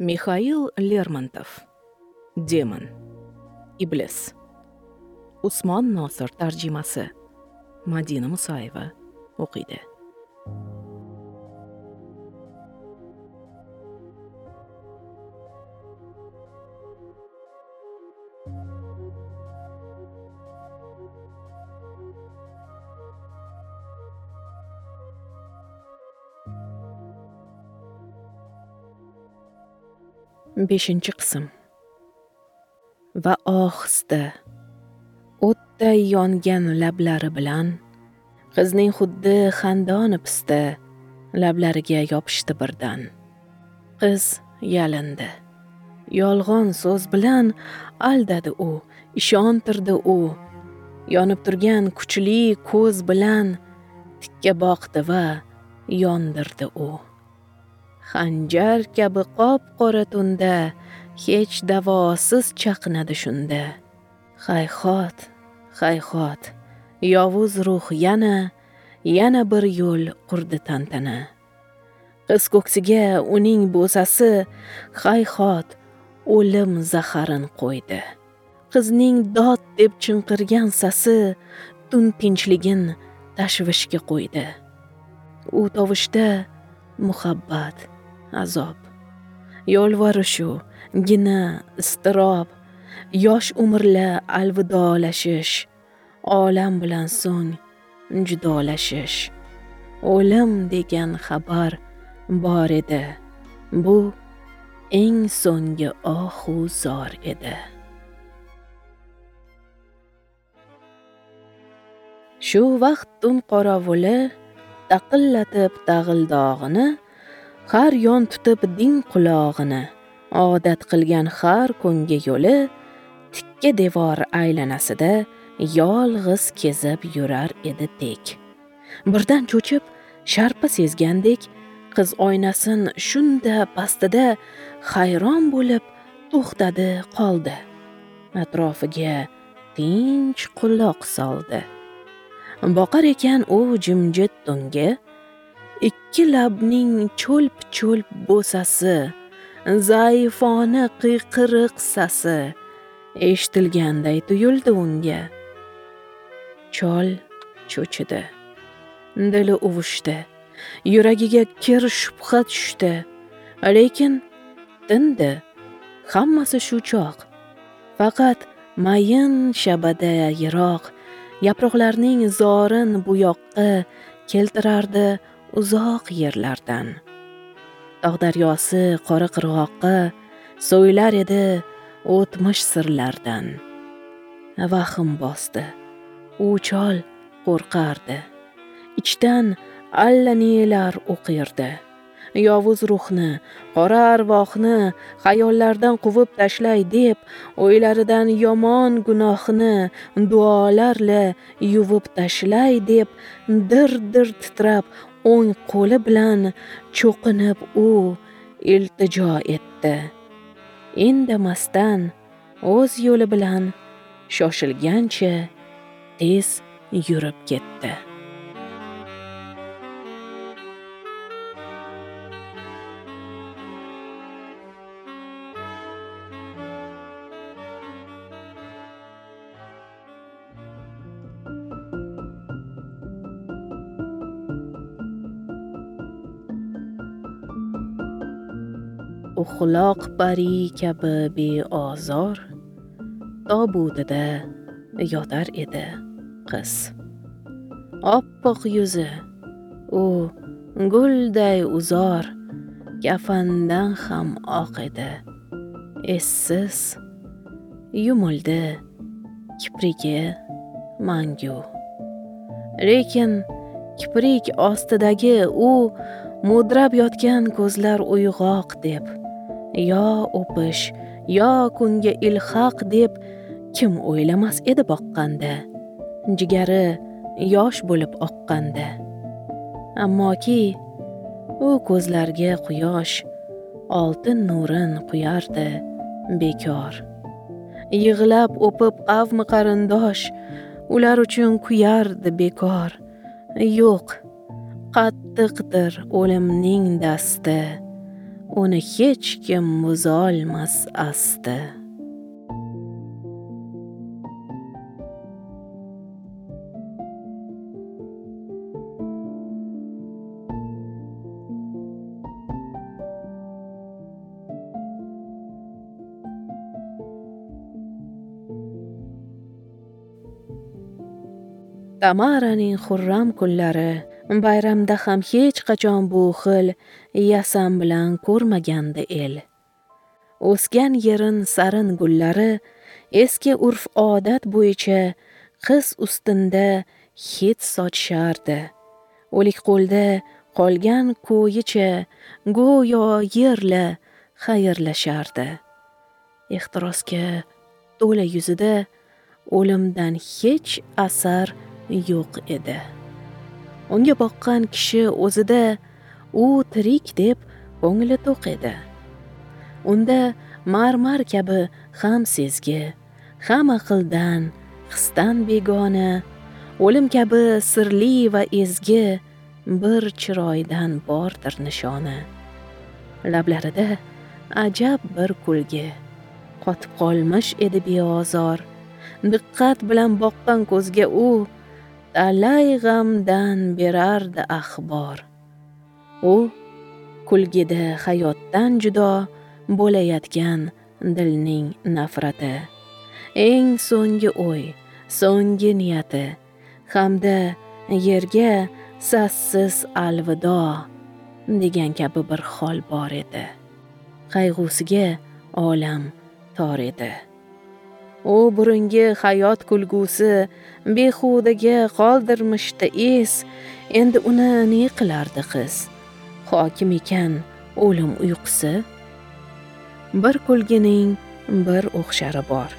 Михаил Лермонтов. Демон. Иблес. Усман Носыр тарджимасы Мадина Мусаева оқиды. Beshinchi qism. Va ohista o'tday yongan lablari bilan qizning xuddi xandoni pista lablariga yopishdi birdan. Qiz yalindi. Yolg'on so'z bilan aldadi u ishontirdi u. Yonib turgan kuchli ko'z bilan tikka boqdi va yondirdi u. xanjar kabi qop qora tunda hech davosiz chaqnadi shunda. Hayhot hayhot yovuz ruh yana yana bir yo'l qurdi tantana. Qiz ko'ksiga uning bo'sasi hayhot o'lim zaharin qo'ydi. Qizning dod deb chinqirgan sasi tun tinchligin tashvishga qo'ydi. U tovushda muhabbat azob. Yolvorishu gina iztirob yosh umrla alvidolashish olam bilan so'ng judolashish o'lim degan xabar bor edi. Bu eng so'nggi ohu zor edi. Shu vaqt tun qorovuli taqillatib tag'ildog'ini har yon tutib ding qulog'ini odat qilgan har kungi yo'li tikka devor aylanasida yolg'iz kezib yurar edi tek birdan cho'chib sharpa sezgandek qiz oynasin shunda pastida hayron bo'lib to'xtadi qoldi. Atrofiga tinch quloq soldi. Boqar ekan u jimjit tungi ikki labning cho'lp cho'lp bo'sasi zaifona qiyqiriq sasi eshitilganday tuyuldi unga. Chol cho'chidi. Dili uvushdi yuragiga kir shubha tushdi. Lekin tindi hammasi shu choq. Faqat mayin shabada yiroq. Yaproqlarning zorin bu yoqqa keltirardi uzoq yerlardan. Tog' daryosi qora qirg'oqqa so'ylar edi o'tmish sirlardan. Vahm bosdi. U chol qo'rqardi. Ichdan allanelar o'qirdi. Yovuz ruhni qora arvohni xayollardan quvib tashlay deb o'ylaridan yomon gunohni duolarla yuvib tashlay deb dir dir titrab o'ng qo'li bilan cho'qinib u iltijo etdi. Indamasdan o'z yo'li bilan shoshilgancha tez yurib ketdi. Uxloq pari kabi beozor tobutida yotar edi qiz. Oppoq yuzi u gulday uzor kafandan ham oq edi. Essiz yumildi kiprigi mangu. Lekin kiprik ostidagi u mudrab yotgan ko'zlar uyg'oq deb yo o'pish yo kunga ilhaq deb kim o'ylamas edi boqqanda. Jigari yosh bo'lib oqqanda. Ammoki u ko'zlarga quyosh oltin nurin quyardi bekor. Yig'lab o'pib avmi qarindosh ular uchun kuyardi bekor. Yo'q qattiqdir o'limning dasti. Uni hech kim buzolmas asti tamaraning xurram kunlari bayramda ham hech qachon bu xil yasam bilan ko'rmagandi el. O'sgan yerin sarin gullari eski urf odat bo'yicha qiz ustinda hid sochishardi. O'lik qo'lda qolgan ko'yicha go'yo yerla xayrlashardi. Ehtirosga to'la yuzida o'limdan hech asar yo'q edi. Unga boqqan kishi o'zida u tirik deb ko'ngli to'q edi. Unda marmar kabi ham sezgi ham aqldan hisdan begona o'lim kabi sirli va ezgi bir chiroydan bordir nishoni. Lablarida ajab bir kulgi qotib qolmish edi beozor. Diqqat bilan boqqan ko'zga u talay g'amdan berardi axbor. U kulgida hayotdan judo bo'layotgan dilning nafrati. Eng so'nggi o'y so'nggi niyati hamda yerga sassiz alvido degan kabi bir hol bor edi. Qayg'usiga olam tor edi. U burungi hayot kulgusi behudaga qoldirmishdi es endi uni ne qilardi qiz? Hokim ekan o'lim uyqusi. Bir kulgining bir o'xshari bor.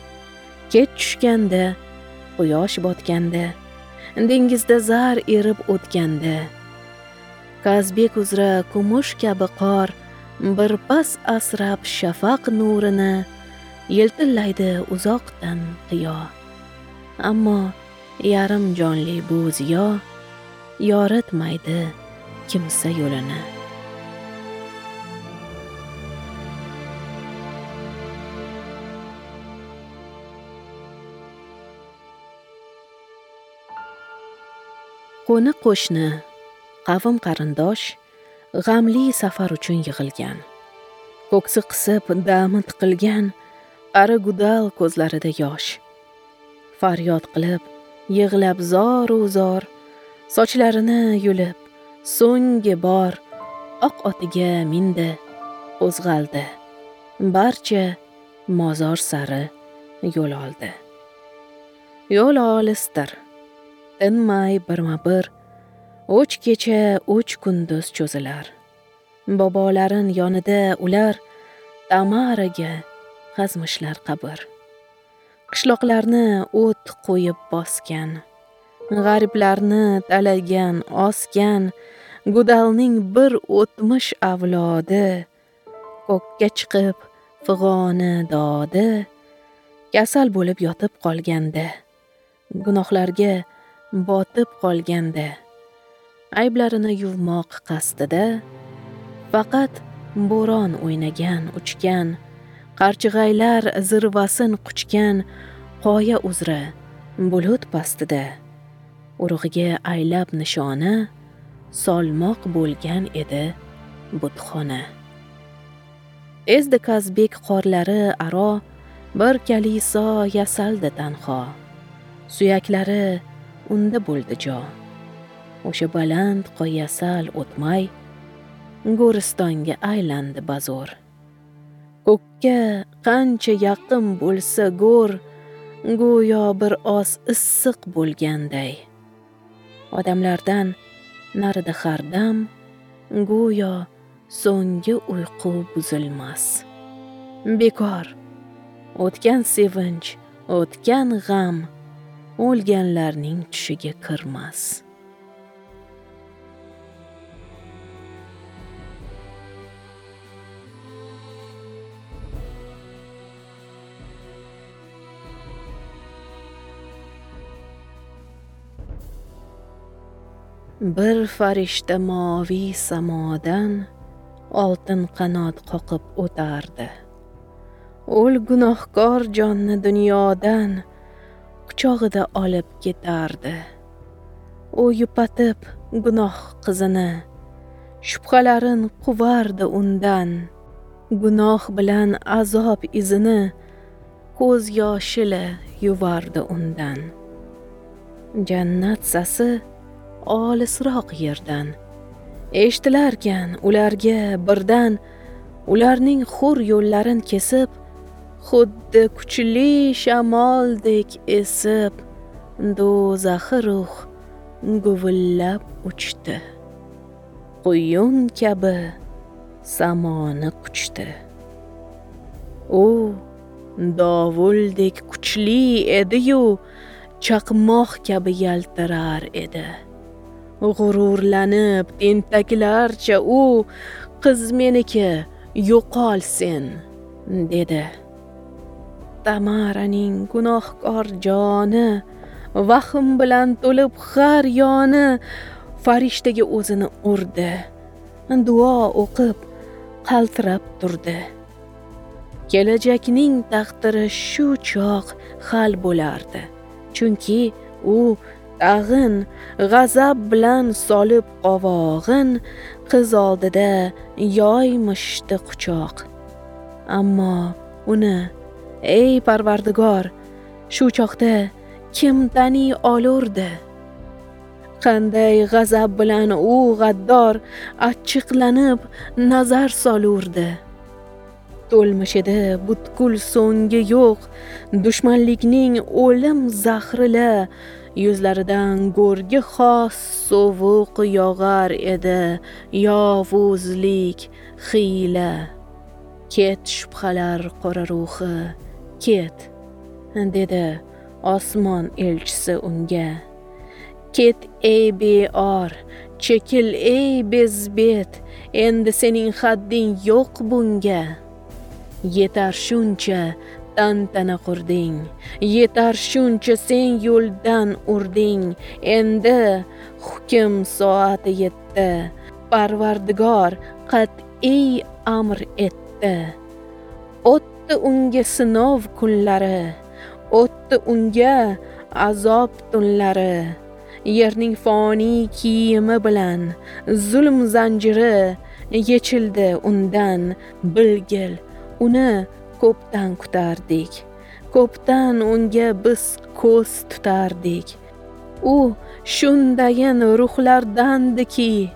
Kech tushganda quyosh botganda dengizda zar erib o'tganda. Kazbek uzra kumush kabi qor bir pas asrab shafaq nurini yiltillaydi uzoqdan qiyo. Ammo yarim jonli bu ziyo yoritmaydi kimsa yo'lini. Qo'ni qo'shni qavm qarindosh g'amli safar uchun yig'ilgan. Ko'ksi qisib dami tiqilgan qari gudal ko'zlarida yosh. Faryod qilib yig'lab zoru zor sochlarini yulib so'nggi bor oq otiga mindi qo'zg'aldi barcha mozor sari yo'l oldi. Yo'l olisdir tinmay birma bir uch kecha uch kunduz cho'zilar. Bobolarin yonida ular tamaraga g'azmishlar qabr. Qishloqlarni o't qo'yib bosgan g'ariblarni talagan osgan gudalning bir o'tmish avlodi ko'kka chiqib fig'oni dodi kasal bo'lib yotib qolganda gunohlarga botib qolganda ayblarini yuvmoq qasdida faqat bo'ron o'ynagan uchgan qarchig'aylar zirvasin quchgan qoya uzra bulut pastida urug'iga aylab nishona solmoq bo'lgan edi butxona. Ezdi kazbek qorlari aro bir kaliso yasaldi tanho. Suyaklari unda bo'ldi jo. O'sha baland qoyasal o'tmay go'ristonga aylandi bazo'r. Ko'kka qancha yaqin bo'lsa go'r go'yo bir oz issiq bo'lganday. Odamlardan narida hardam go'yo so'nggi uyqu buzilmas. Bekor o'tgan sevinch o'tgan g'am o'lganlarning tushiga kirmas. Bir farishta moviy samodan oltin qanot qoqib o'tardi. O'l gunohkor jonni dunyodan quchog'ida olib ketardi. U yupatib gunoh qizini shubhalarin quvardi undan. Gunoh bilan azob izini ko'z yoshili yuvardi undan. Jannat sasi olisroq yerdan. Eshitilarkan ularga birdan ularning hur yo'llarin kesib xuddi kuchli shamoldek esib do'zaxi ruh guvillab uchdi. Quyun kabi samoni quchdi. U dovuldek kuchli edi-yu chaqmoq kabi yaltirar edi. G'ururlanib tentaklarcha u qiz meniki yo'qol sen dedi. Tamaraning gunohkor joni vahm bilan to'lib har yoni farishtaga o'zini urdi. Duo o'qib qaltirab turdi. Kelajakning taqdiri shu choq hal bo'lardi. Chunki u ag'in g'azab bilan solib qovog'in qiz oldida yoymishdi quchoq. Ammo uni ey parvardigor shu choqda kim taniy olurdi? Qanday g'azab bilan u g'addor achchiqlanib nazar solurdi? To'lmishida butkul so'ngi yo'q dushmanlikning o'lim zahrila yuzlaridan go'rga xos sovuq yog'ar edi yovuzlik hiyla ket shubhalar qora ruhi ket dedi osmon elchisi unga. Ket ey beor chekil ey bezbet endi sening hadding yo'q bunga. Yetar shuncha tantana qurding yetar shuncha sen yo'ldan urding. Endi hukm soati yetdi parvardigor qat'iy amr etdi. O'tdi unga sinov kunlari o'tdi unga azob tunlari. Yerning foniy kiyimi bilan zulm zanjiri yechildi undan. Bilgil uni ko'pdan kutardik. Ko'pdan unga biz ko'z tutardik. U shundayin ruhlardandiki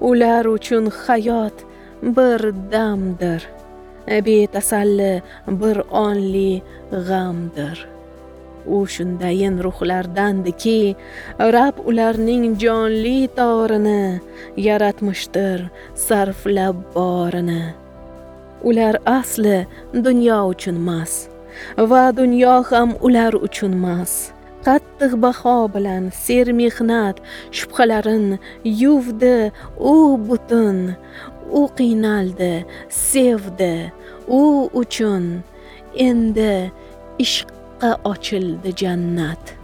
ular uchun hayot bir damdir. Betasalli bir onli g'amdir. U shundayin ruhlardandiki rab ularning jonli torini yaratmishdir sarflab borini. Ular asli dunyo uchunmas va dunyo ham ular uchunmas qattiq baho bilan ser mehnat shubhalarin yuvdi u butun u qiynaldi sevdi u uchun endi ishqqa ochildi jannat.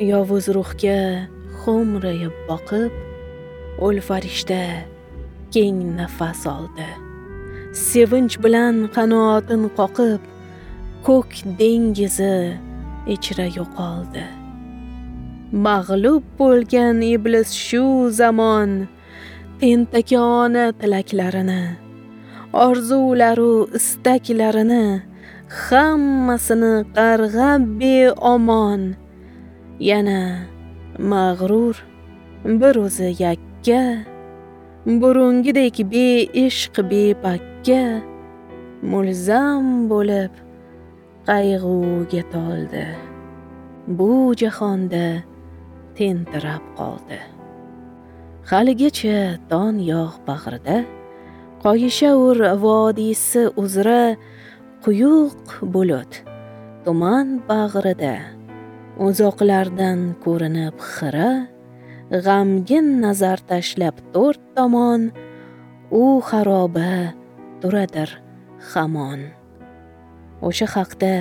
Yovuz ruhga xo'mrayib boqib o'l farishta keng nafas oldi. Sevinch bilan qanoatin qoqib ko'k dengizi ichra yo'qoldi. Mag'lub bo'lgan iblis shu zamon tentakona tilaklarini orzularu istaklarini hammasini qarg'ab beomon yana mag'rur bir o'zi yakka burungidek beishq bepakka mulzam bo'lib qayg'uga toldi. Bu jahonda tentirab qoldi. Haligacha ton yog' bag'rida qoyishavur vodiysi uzra quyuq bulut tuman bag'rida uzoqlardan ko'rinib xira g'amgin nazar tashlab to'rt tomon u xaroba turadir hamon. O'sha haqda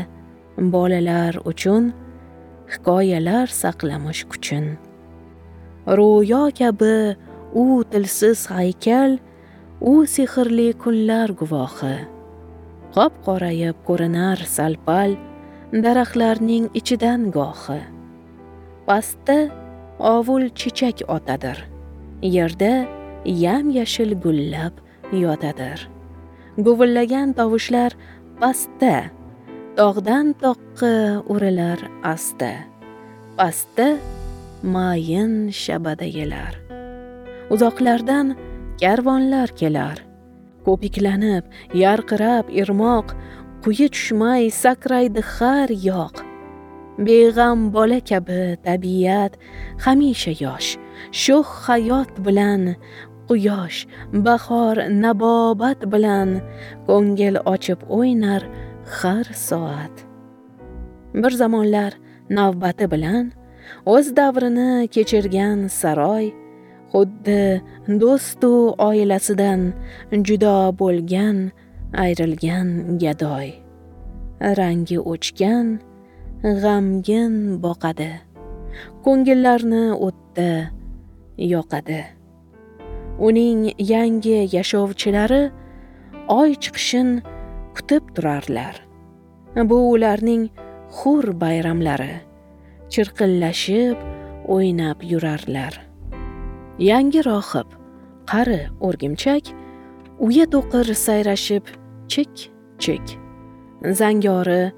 bolalar uchun hikoyalar saqlamish kuchin ro'yo kabi u tilsiz haykal u sehrli kunlar guvohi. Qop qorayib ko'rinar salpal daraxtlarning ichidan gohi. Pastda ovul chechak otadir. Yerda yam yashil gullab yotadir. Guvillagan tovushlar pastda tog'dan toqqa urilar asta. Pastda mayin shabadagilar uzoqlardan karvonlar kelar. Ko'piklanib yarqirab irmoq quyi tushmay sakraydi har yoq beg'am bola kabi tabiat hamisha yosh. Sho'x hayot bilan quyosh bahor nabobat bilan ko'ngil ochib o'ynar har soat. Bir zamonlar navbati bilan o'z davrini kechirgan saroy xuddi do'stu oilasidan judo bo'lgan ayrilgan gadoy. Rangi o'chgan g'amgin boqadi. Ko'ngillarni o'tda yoqadi. Uning yangi yashovchilari oy chiqishin kutib turarlar. Bu ularning hur bayramlari chirqillashib o'ynab yurarlar. Yangi rohib qari o'rgimchak uya to'qir sayrashib chik chik. Zangori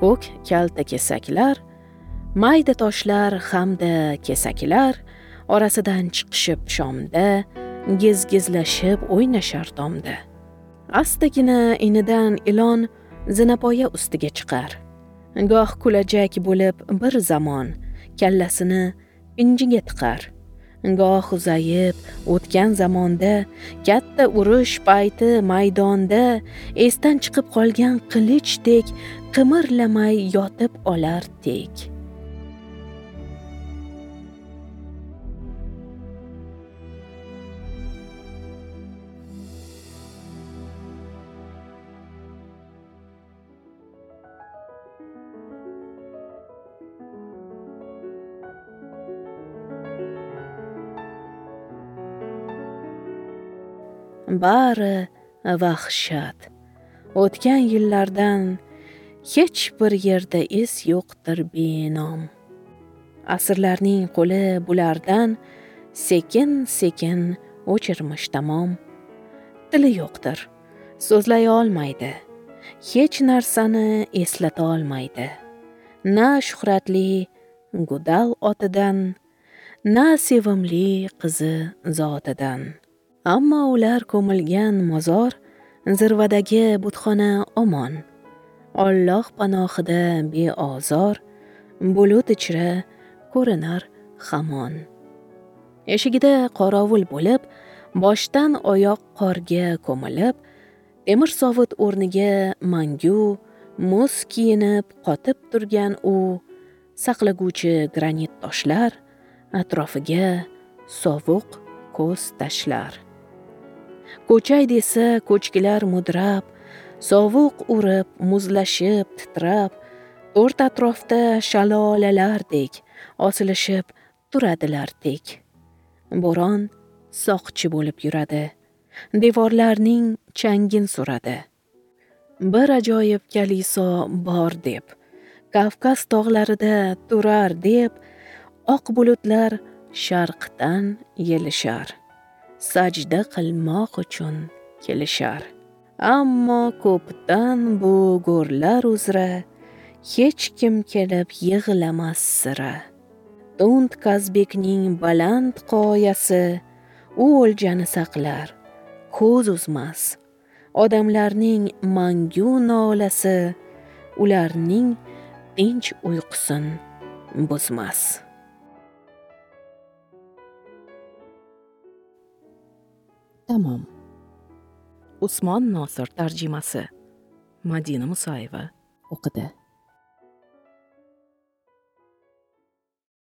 ko'k kalta kesaklar mayda toshlar hamda kesaklar orasidan chiqishib shomda gizgizlashib o'ynashar tomda. Astagina inidan ilon zinapoya ustiga chiqar. Goh kulajak bo'lib bir zamon kallasini pinjiga tiqar. Goh uzayib o'tgan zamonda katta urush payti maydonda esdan chiqib qolgan qilichdek qimirlamay yotib olar tek bari vahshat. O'tgan yillardan hech bir yerda iz yo'qdir benom. Asrlarning qo'li bulardan sekin sekin o'chirmish tamom. Tili yo'qdir so'zlay olmaydi hech narsani eslata olmaydi. Na shuhratli gudal otidan na sevimli qizi zotidan. Ammo ular ko'milgan mozor zirvadagi butxona omon. Olloh panohida beozor bulut ichra ko'rinar hamon. Eshigida qorovul bo'lib boshdan oyoq qorga ko'milib temir sovut o'rniga mangu muz kiyinib qotib turgan u saqlaguvchi granit toshlar atrofiga sovuq ko'z tashlar. Ko'chay desa ko'chkilar mudrab sovuq urib muzlashib titrab to'rt atrofda shalolalardek osilishib turadilar tek bo'ron soqchi bo'lib yuradi. Devorlarning changin suradi. Bir ajoyib kaliso bor deb kavkaz tog'larida turar deb oq bulutlar sharqdan yelishar. Sajda qilmoq uchun kelishar. Ammo ko'pdan bu go'rlar uzra hech kim kelib yig'lamas sira. Dund kazbekning baland qoyasi u o'ljani saqlar ko'z uzmas. Odamlarning mangu nolasi ularning tinch uyqusin buzmas. Tamom usmon nosir tarjimasi. Madina musayeva o'qidi.